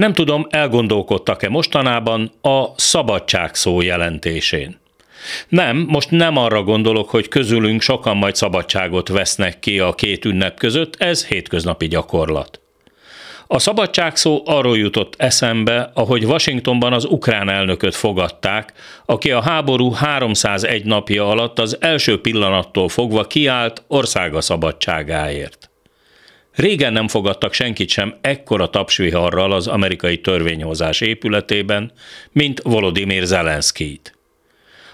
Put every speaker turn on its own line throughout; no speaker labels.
Nem tudom, elgondolkodtak-e mostanában a szabadság szó jelentésén. Nem, most nem arra gondolok, hogy közülünk sokan majd szabadságot vesznek ki a két ünnep között, ez hétköznapi gyakorlat. A szabadság szó arról jutott eszembe, ahogy Washingtonban az ukrán elnököt fogadták, aki a háború 301 napja alatt az első pillanattól fogva kiállt országa szabadságáért. Régen nem fogadtak senkit sem ekkora tapsviharral az amerikai törvényhozás épületében, mint Volodymyr Zelenszkijt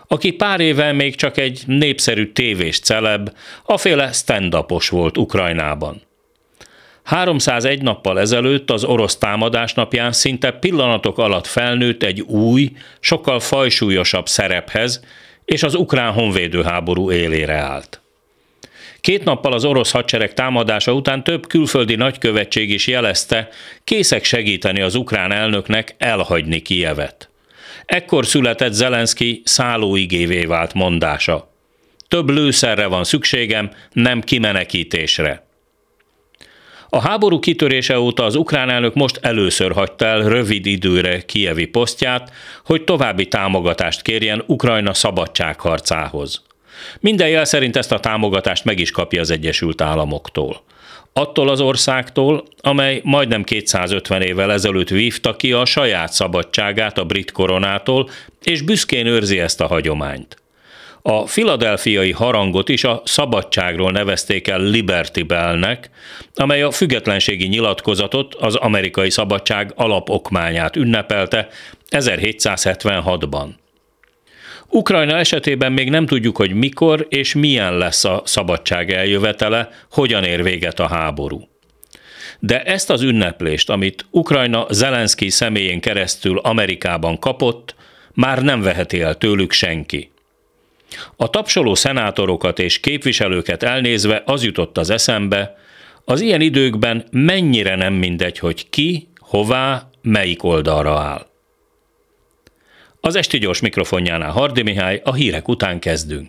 aki pár éve még csak egy népszerű tévés celeb, aféle stand volt Ukrajnában. 301 nappal ezelőtt az orosz támadás napján szinte pillanatok alatt felnőtt egy új, sokkal fajsúlyosabb szerephez, és az ukrán honvédőháború élére állt. Két nappal az orosz hadsereg támadása után több külföldi nagykövetség is jelezte, készek segíteni az ukrán elnöknek elhagyni Kijevet. Ekkor született Zelenszky szállóigévé vált mondása. Több lőszerre van szükségem, nem kimenekítésre. A háború kitörése óta az ukrán elnök most először hagyta el rövid időre kievi posztját, hogy további támogatást kérjen Ukrajna szabadságharcához. Minden jel szerint ezt a támogatást meg is kapja az Egyesült Államoktól. Attól az országtól, amely majdnem 250 évvel ezelőtt vívta ki a saját szabadságát a brit koronától, és büszkén őrzi ezt a hagyományt. A filadelfiai harangot is a szabadságról nevezték el Liberty Bellnek, amely a függetlenségi nyilatkozatot, az amerikai szabadság alapokmányát ünnepelte 1776-ban. Ukrajna esetében még nem tudjuk, hogy mikor és milyen lesz a szabadság eljövetele, hogyan ér véget a háború. De ezt az ünneplést, amit Ukrajna Zelenszky személyén keresztül Amerikában kapott, már nem veheti el tőlük senki. A tapsoló szenátorokat és képviselőket elnézve az jutott az eszembe, az ilyen időkben mennyire nem mindegy, hogy ki, hová, melyik oldalra áll. Az esti gyors mikrofonjánál Hardi Mihály, a hírek után kezdünk.